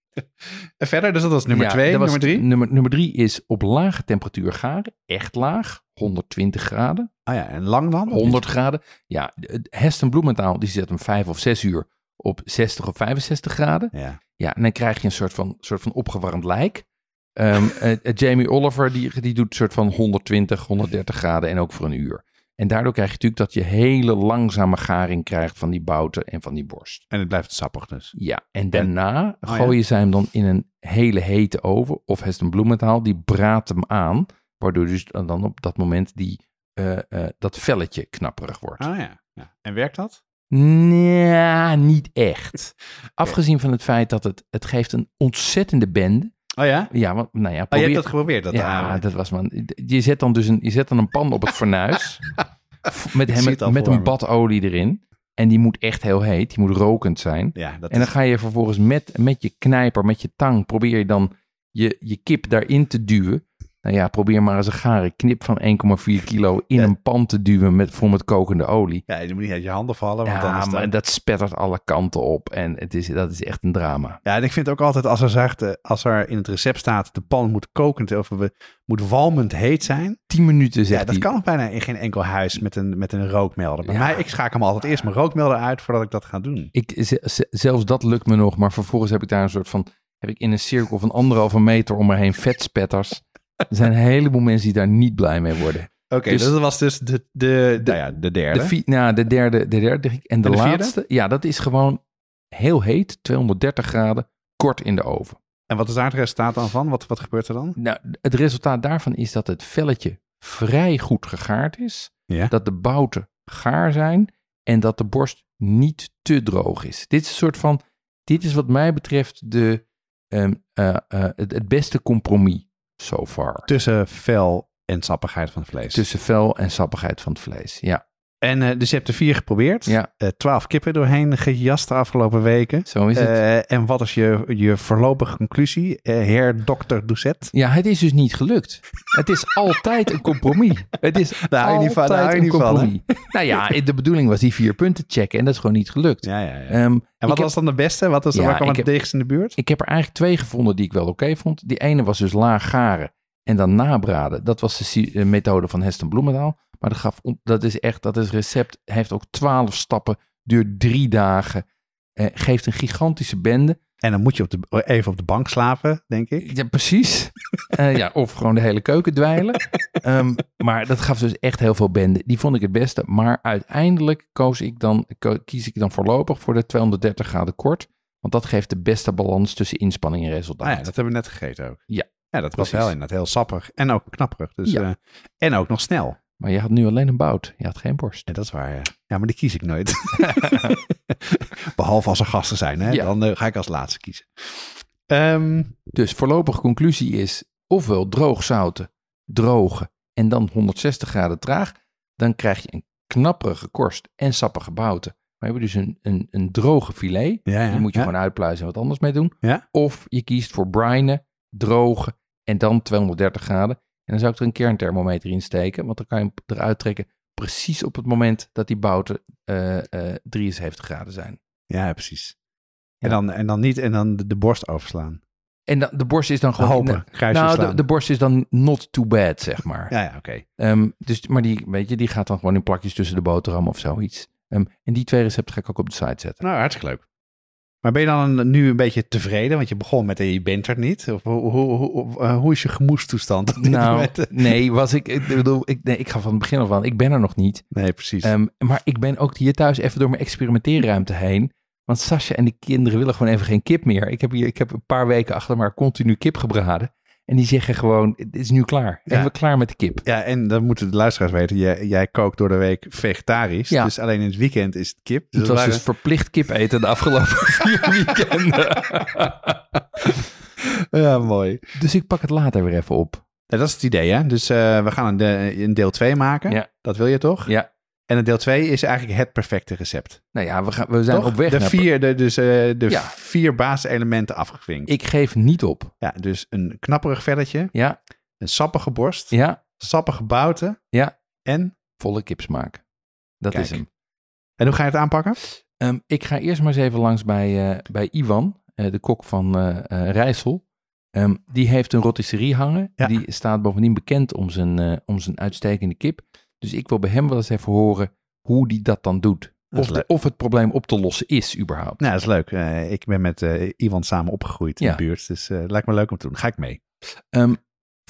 en verder, dus dat was nummer Ja, twee, dat was- nummer drie. Nummer, nummer drie is op lage temperatuur garen. Echt laag. 120 graden. Ah ja, en lang dan? 100 graden. Ja, het Heston Bloementaal die zet hem 5 of 6 uur op 60 of 65 graden. Ja. Ja, en dan krijg je een soort van, soort van opgewarmd lijk. Ehm, eh, eh, Jamie Oliver die, die doet een soort van 120, 130 graden en ook voor een uur. En daardoor krijg je natuurlijk dat je hele langzame garing krijgt van die bouten en van die borst. En het blijft sappig dus. Ja, en daarna Oh, gooi je ze hem dan in een hele hete oven of Heston Bloementaal. Die braadt hem aan, waardoor dus dan op dat moment die, eh, eh, dat velletje knapperig wordt. Ah ja. ja. En werkt dat? Nee, niet echt. Afgezien van het feit dat het, het geeft een ontzettende bende. Oh ja? Ja, want, nou ja, Oh, je probeer... hebt dat geprobeerd? Dat ja, dat was man. Je zet dan dus een, je zet dan een pan op het fornuis met, hem, met een bad olie erin. En die moet echt heel heet, die moet rokend zijn. ja, dat En dan is- ga je vervolgens met, met je knijper, met je tang, probeer je dan je, je kip daarin te duwen. Nou ja, probeer maar eens een gare knip van 1,4 kilo in Ja. een pan te duwen met, vol met kokende olie. Ja, je moet niet uit je handen vallen, want dan Ja, is het... maar dat spettert alle kanten op en het is, dat is echt een drama. Ja, en ik vind ook altijd als er zegt, eh, als er in het recept staat, de pan moet kokend of we- moet walmend heet zijn. 10 minuten zegt Ja, dat hij. kan nog bijna in geen enkel huis met een, met een rookmelder. Bij Ja. mij, ik schakel hem altijd eerst mijn rookmelder uit voordat ik dat ga doen. Ik, zelfs dat lukt me nog, maar vervolgens heb ik daar een soort van, heb ik in een cirkel van anderhalve meter om me heen vetspetters. Er zijn een heleboel mensen die daar niet blij mee worden. Oké, Dus- dus dat was dus de, de, nou ja, de derde. De, nou, de derde, de derde en de, En de vierde? laatste, ja, dat is gewoon heel heet, 230 graden, kort in de oven. En wat is daar het resultaat dan van? Wat, wat gebeurt er dan? Nou, het resultaat daarvan is dat het velletje vrij goed gegaard is, Ja. dat de bouten gaar zijn en dat de borst niet te droog is. Dit is een soort van, dit is wat mij betreft de, ehm, eh, eh, het, het beste compromis so far. Tussen vel en sappigheid van het vlees. Tussen vel en sappigheid van het vlees, ja. En eh, dus je hebt er vier geprobeerd. Ja. Eh, Twaalf kippen doorheen gejast de afgelopen weken. Zo is het. Eh, en wat is je, je voorlopige conclusie, heer Dr. Doucet? Ja, het is dus niet gelukt. Het is altijd een compromis. Het is Daar van, daar altijd hou je een van, compromis. Nou ja, de bedoeling was die vier punten checken en dat is gewoon niet gelukt. Ja, ja, ja. Ehm, en wat heb, was dan de beste? Wat was Ja, waar kwam het dichtst in de buurt? ik heb er eigenlijk twee gevonden die ik wel oké vond. Die ene was dus laag garen en dan nabraden. Dat was de methode van Heston Bloemendaal. Maar dat, gaf, dat is echt, dat is recept, heeft ook twaalf stappen, duurt drie dagen. eh, geeft een gigantische bende. En dan moet je op de, even op de bank slapen, denk ik. Ja, precies. Eh, ja, of gewoon de hele keuken dweilen. Ehm, maar dat gaf dus echt heel veel bende. Die vond ik het beste. Maar uiteindelijk koos ik dan, ko- kies ik dan voorlopig voor de 230 graden kort. Want dat geeft de beste balans tussen inspanning en resultaat. Ah ja, dat hebben we net gegeten ook. Ja, Ja, dat was wel inderdaad heel sappig. En ook knapperig. Dus, Ja. eh, en ook nog snel. Maar je had nu alleen een bout. Je had geen borst. Ja, dat is waar. Ja, ja maar die kies ik nooit. Behalve als er gasten zijn. Hè? Ja. Dan eh, ga ik als laatste kiezen. Ehm, Dus voorlopige conclusie is ofwel droog zouten, drogen en dan 160 graden traag. Dan krijg je een knapperige korst en sappige bouten. We hebben dus een, een, een droge filet. ja, ja, Die moet je ja. gewoon uitpluizen en wat anders mee doen. Of je kiest voor brinen, drogen en dan 230 graden. En dan zou ik er een kernthermometer in steken, want dan kan je hem eruit trekken precies op het moment dat die bouten eh, eh, 73 graden zijn. Ja, precies. Ja. En, dan, en dan niet en dan de, de borst overslaan. En dan, de borst is dan gewoon... Hopen, nou, de borst is dan not too bad, zeg maar. Ja, ja, oké. Ehm, dus, maar die, weet je, die gaat dan gewoon in plakjes tussen de boterham of zoiets. Ehm, en die twee recepten ga ik ook op de site zetten. Nou, hartstikke leuk. Maar ben je dan nu een beetje tevreden? Want je begon met eh, je bent er niet. Of hoe, hoe, hoe, eh, hoe is je gemoedstoestand? op dit Nou, nee, was ik, ik bedoel, ik, nee, ik ga van het begin af aan, ik ben er nog niet. Nee, precies. Ehm, maar ik ben ook hier thuis even door mijn experimenteerruimte heen. Want Sascha en de kinderen willen gewoon even geen kip meer. Ik heb hier, ik heb een paar weken achter maar continu kip gebraden. En die zeggen gewoon, het is nu klaar. Ja. Even klaar met de kip. ja, en dan moeten de luisteraars weten. Jij, jij kookt door de week vegetarisch. Ja. Dus alleen in het weekend is het kip. Dus Het was waren- dus verplicht kip eten de afgelopen vier weekenden. Ja, mooi. Dus ik pak het later weer even op. Ja, dat is het idee, hè? Dus eh, we gaan een, de- een deel 2 maken. Ja. Dat wil je toch? Ja, En een deel 2 is eigenlijk het perfecte recept. nou ja, we, gaan, we zijn Toch? op weg de naar... vier, de, dus, eh, de Ja. vier basiselementen afgevinkt. Ik geef niet op. Ja, dus een knapperig velletje, Ja, een sappige borst, ja, sappige bouten ja. en... Volle kipsmaak. Dat Kijk. is hem. En hoe ga je het aanpakken? Ehm, ik ga eerst maar eens even langs bij, eh, bij Ivan, eh, de kok van Rijssel. Ehm, die heeft een rotisserie hangen. Ja. Die staat bovendien bekend om zijn, om zijn uitstekende kip. Dus ik wil bij hem wel eens even horen hoe die dat dan doet. Of, de- of het probleem op te lossen is überhaupt. Nou, dat is leuk. Eh, ik ben met eh Iwan samen opgegroeid in de buurt. Dus eh lijkt me leuk om te doen. Ga ik mee. Ehm,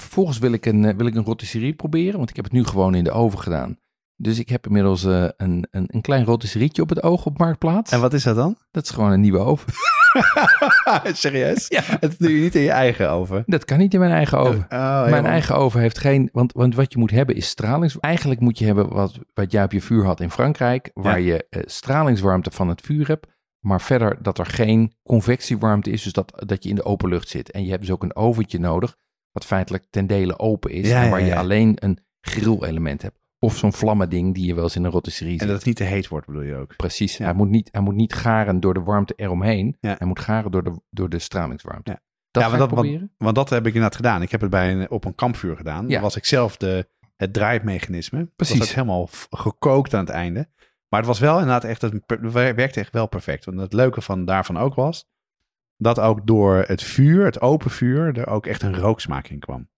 vervolgens wil ik, een, wil ik een rotisserie proberen, want ik heb het nu gewoon in de oven gedaan. Dus ik heb inmiddels eh, een, een, een klein rotisserietje op het oog op Marktplaats. En wat is dat dan? Dat is gewoon een nieuwe oven. Serieus? Ja. Het doe je niet in je eigen oven. Dat kan niet in mijn eigen oven. Oh, Mijn helemaal. eigen oven heeft geen. Want, want wat je moet hebben is stralings. Eigenlijk moet je hebben wat, wat jij op je vuur had in Frankrijk. Waar je eh, stralingswarmte van het vuur hebt. Maar verder dat er geen convectiewarmte is. Dus dat, dat je in de open lucht zit. En je hebt dus ook een oventje nodig. Wat feitelijk ten dele open is. Ja, en waar je alleen een grillelement hebt. Of zo'n vlammending die je wel eens in een rotisserie En ziet. dat het niet te heet wordt, bedoel je ook? Precies. Ja. Hij, moet niet, hij moet niet garen door de warmte eromheen. Ja. Hij moet garen door de, door de stralingswarmte. Ja. Dat Ja, ik dat- proberen. Want dat heb ik inderdaad gedaan. Ik heb het bij een, op een kampvuur gedaan. Dan was ik zelf de, het draaimechanisme. Precies. was helemaal gekookt aan het einde. Maar het was wel inderdaad echt, het werkte echt wel perfect. Want het leuke van daarvan ook was, dat ook door het vuur, het open vuur, er ook echt een rooksmaak in kwam.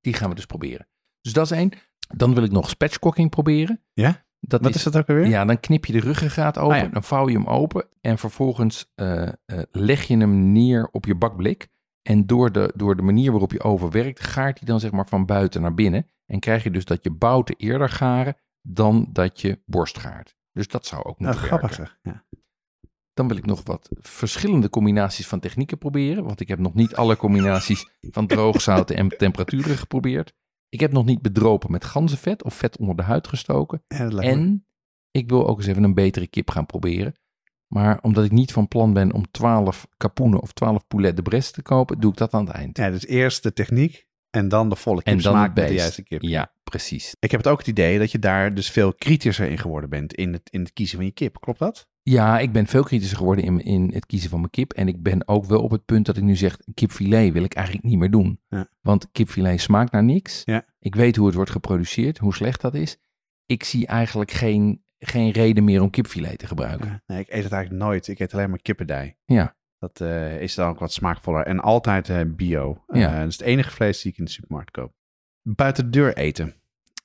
Die gaan we dus proberen. Dus dat is één. Dan wil ik nog spatchcocking proberen. Ja? Dat Wat is dat ook alweer? Ja, dan knip je de ruggengraat open, Ah, ja. dan vouw je hem open en vervolgens eh, eh, leg je hem neer op je bakblik. En door de, door de manier waarop je oven werkt, gaart hij dan zeg maar van buiten naar binnen. En krijg je dus dat je bouten eerder garen dan dat je borst gaart. Dus dat zou ook Nou, moeten grappig werken. zeg. Ja. Dan wil ik nog wat verschillende combinaties van technieken proberen. Want ik heb nog niet alle combinaties van droogzouten en temperaturen geprobeerd. Ik heb nog niet bedropen met ganzenvet of vet onder de huid gestoken. Ja, me- En ik wil ook eens even een betere kip gaan proberen. Maar omdat ik niet van plan ben om 12 kapoenen of 12 poulet de Brest te kopen, doe ik dat aan het eind. ja, dus eerst de techniek en dan de volle en dan het met de juiste kip. Ja, precies. Ik heb het ook het idee dat je daar dus veel kritischer in geworden bent in het, in het kiezen van je kip. Klopt dat? Ja, ik ben veel kritischer geworden in, in het kiezen van mijn kip. En ik ben ook wel op het punt dat ik nu zeg, kipfilet wil ik eigenlijk niet meer doen. Ja. Want kipfilet smaakt naar niks. Ja. Ik weet hoe het wordt geproduceerd, hoe slecht dat is. Ik zie eigenlijk geen, geen reden meer om kipfilet te gebruiken. Nee, ik eet het eigenlijk nooit. Ik eet alleen maar kippendij. Ja. Dat eh, is dan ook wat smaakvoller. En altijd eh, bio. Ja. Eh, dat is het enige vlees die ik in de supermarkt koop. Buiten de deur eten.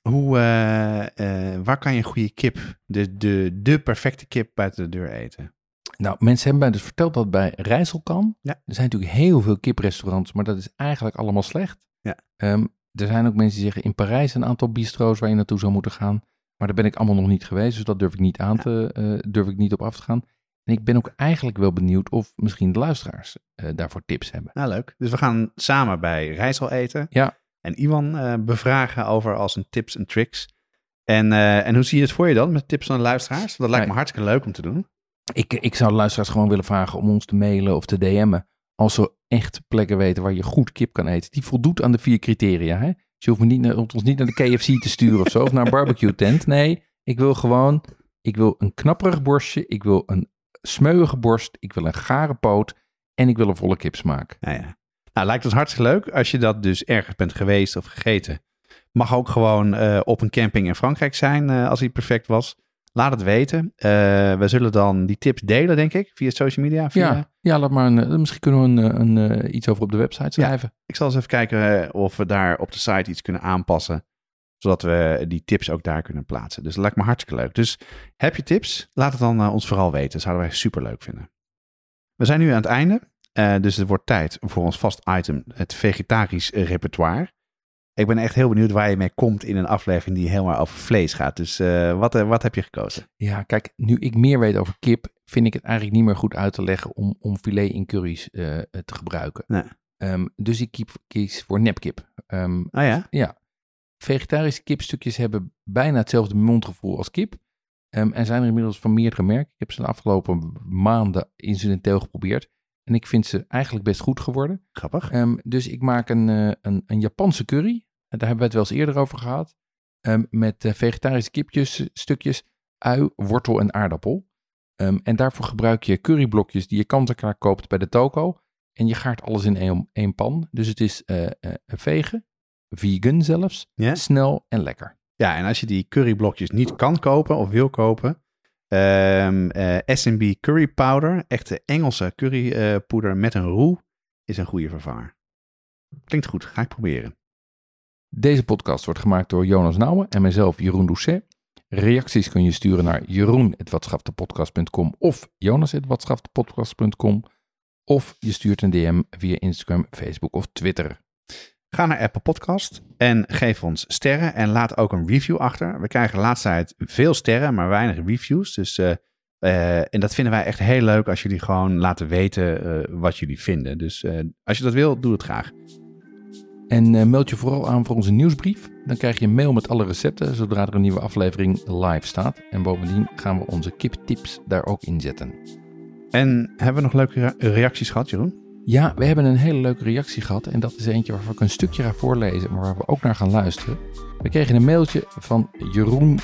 Hoe, eh, eh, waar kan je een goede kip, de, de, de perfecte kip buiten de deur eten? Nou, mensen hebben mij dus verteld dat bij Rijssel kan. Ja. Er zijn natuurlijk heel veel kiprestaurants, maar dat is eigenlijk allemaal slecht. Ja. Ehm, er zijn ook mensen die zeggen in Parijs een aantal bistro's waar je naartoe zou moeten gaan. Maar daar ben ik allemaal nog niet geweest, dus dat durf ik niet aan te, eh, durf ik niet op af te gaan. En ik ben ook eigenlijk wel benieuwd of misschien de luisteraars daarvoor tips hebben. Nou, leuk. Dus we gaan samen bij Rijssel eten. Ja. En Iwan eh, bevragen over als een tips en tricks. En, eh, en hoe zie je het voor je dan met tips van de luisteraars? Want dat lijkt me hartstikke leuk om te doen. Ik, ik zou de luisteraars gewoon willen vragen om ons te mailen of te DM'en. Als ze echt plekken weten waar je goed kip kan eten. Die voldoet aan de vier criteria. Hè? Dus je hoeft me niet naar, ons niet naar de KFC te sturen of zo. Of naar een barbecue tent. Nee, ik wil gewoon... Ik wil een knapperig borstje. Ik wil een smeuïge borst. Ik wil een gare poot. En ik wil een volle kipsmaak. Nou ja. Nou, lijkt ons hartstikke leuk als je dat dus ergens bent geweest of gegeten. Mag ook gewoon eh, op een camping in Frankrijk zijn eh, als hij perfect was. Laat het weten. Eh, we zullen dan die tips delen, denk ik, via social media. Via... Ja, ja laat maar een, misschien kunnen we een, een, iets over op de website schrijven. Ik zal eens even kijken of we daar op de site iets kunnen aanpassen. Zodat we die tips ook daar kunnen plaatsen. Dus dat lijkt me hartstikke leuk. Dus heb je tips? Laat het dan ons vooral weten. Dat zouden wij super leuk vinden. We zijn nu aan het einde. Eh, dus het wordt tijd voor ons vast item, het vegetarisch repertoire. Ik ben echt heel benieuwd waar je mee komt in een aflevering die helemaal over vlees gaat. Dus eh, wat, eh, wat heb je gekozen? Ja, kijk, nu ik meer weet over kip, vind ik het eigenlijk niet meer goed uit te leggen om, om filet in curry's te gebruiken. Nee. Ehm, dus ik kiep- kies voor nepkip. Ah ja? ja, vegetarische kipstukjes hebben bijna hetzelfde mondgevoel als kip. Ehm, en zijn er inmiddels van meerdere merken. Ik heb ze de afgelopen maanden incidenteel geprobeerd. En ik vind ze eigenlijk best goed geworden. Grappig. Ehm, dus ik maak een, eh, een, een Japanse curry. En Daar hebben we het wel eens eerder over gehad. Ehm, met eh, vegetarische kipjes, stukjes, ui, wortel en aardappel. Ehm, en daarvoor gebruik je curryblokjes die je kant-en-klaar koopt bij de toko. En je gaart alles in één, één pan. Dus het is eh eh, vegen, vegan zelfs, snel en lekker. Ja, en als je die curryblokjes niet kan kopen of wil kopen, ehm eh, S&B curry powder, echte Engelse currypoeder met een roe, is een goede vervanger. Klinkt goed, ga ik proberen. Deze podcast wordt gemaakt door Jonas Nouwen en mijzelf Jeroen Doucet. Reacties kun je sturen naar jeroen.watschaftepodcast.com of jonas.watschaftepodcast.com of je stuurt een DM via Instagram, Facebook of Twitter. Ga naar Apple Podcast en geef ons sterren en laat ook een review achter. We krijgen de laatste tijd veel sterren, maar weinig reviews. Dus, eh, eh, en dat vinden wij echt heel leuk als jullie gewoon laten weten eh, wat jullie vinden. Dus als je dat wil, doe het graag. En meld je vooral aan voor onze nieuwsbrief. Dan krijg je een mail met alle recepten zodra er een nieuwe aflevering live staat. En bovendien gaan we onze kiptips daar ook in zetten. En hebben we nog leuke rea- reacties gehad, Jeroen? Ja, we hebben een hele leuke reactie gehad. En dat is eentje waarvan ik een stukje ga voorlezen, maar waar we ook naar gaan luisteren. We kregen een mailtje van Jeroen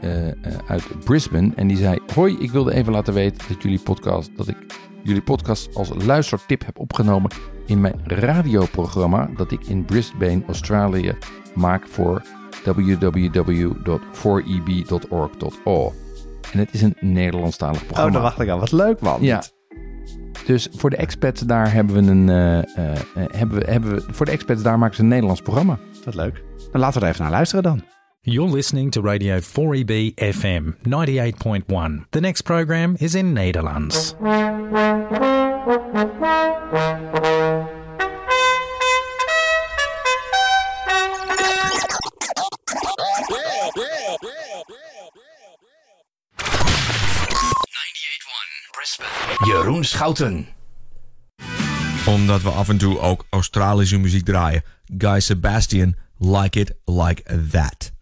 eh, eh, uit Brisbane. En die zei: Hoi, ik wilde even laten weten dat jullie podcast, dat ik jullie podcast als luistertip heb opgenomen in mijn radioprogramma dat ik in Brisbane, Australië maak voor www.4eb.org.au. En het is een Nederlandstalig Oh, programma. daar wacht ik aan. Wat leuk, man. Ja. Dus voor de expats daar hebben we een. eh, eh, eh, hebben we, hebben we, voor de expats daar maken ze een Nederlands programma. Wat leuk. Dan laten we er even naar luisteren dan. You're listening to Radio 4EB FM 98.1. The next program is in Nederlands. Schouten. Omdat we af en toe ook Australische muziek draaien. Guy Sebastian, Like It Like That.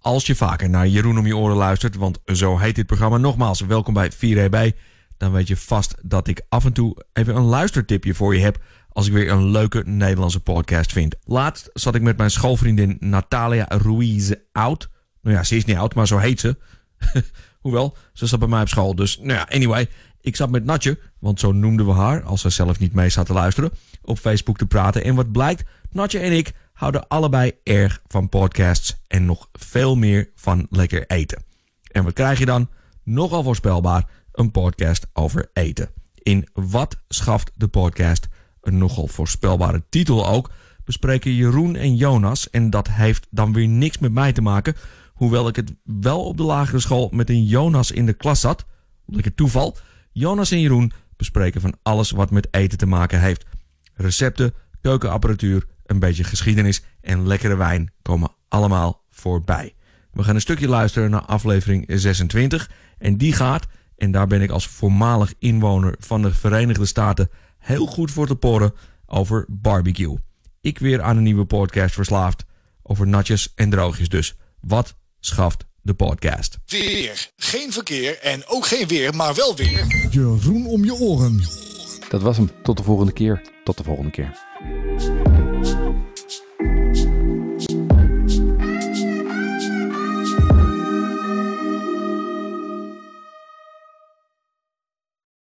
Als je vaker naar Jeroen om je oren luistert, want zo heet dit programma nogmaals, welkom bij 4EB. Dan weet je vast dat ik af en toe even een luistertipje voor je heb als ik weer een leuke Nederlandse podcast vind. Laatst zat ik met mijn schoolvriendin Natalia Ruiz oud. Nou ja, ze is niet oud, maar zo heet ze. Hoewel, ze zat bij mij op school. Dus nou ja, anyway. Ik zat met Natje, want zo noemden we haar, als ze zelf niet mee zat te luisteren, op Facebook te praten. En wat blijkt, Natje en ik houden allebei erg van podcasts en nog veel meer van lekker eten. En wat krijg je dan? Nogal voorspelbaar, een podcast over eten. In Wat schaft de podcast? Een nogal voorspelbare titel ook, bespreken Jeroen en Jonas. En dat heeft dan weer niks met mij te maken. Hoewel ik het wel op de lagere school met een Jonas in de klas zat. Lekker toeval. Jonas en Jeroen bespreken van alles wat met eten te maken heeft. Recepten, keukenapparatuur, een beetje geschiedenis en lekkere wijn komen allemaal voorbij. We gaan een stukje luisteren naar aflevering 26. En die gaat, en daar ben ik als voormalig inwoner van de Verenigde Staten heel goed voor te porren, over barbecue. Ik weer aan een nieuwe podcast verslaafd. Over natjes en droogjes dus. Wat schaft de podcast? Weer. Geen verkeer en ook geen weer, maar wel weer. Jeroen om je oren. Dat was hem. Tot de volgende keer. Tot de volgende keer.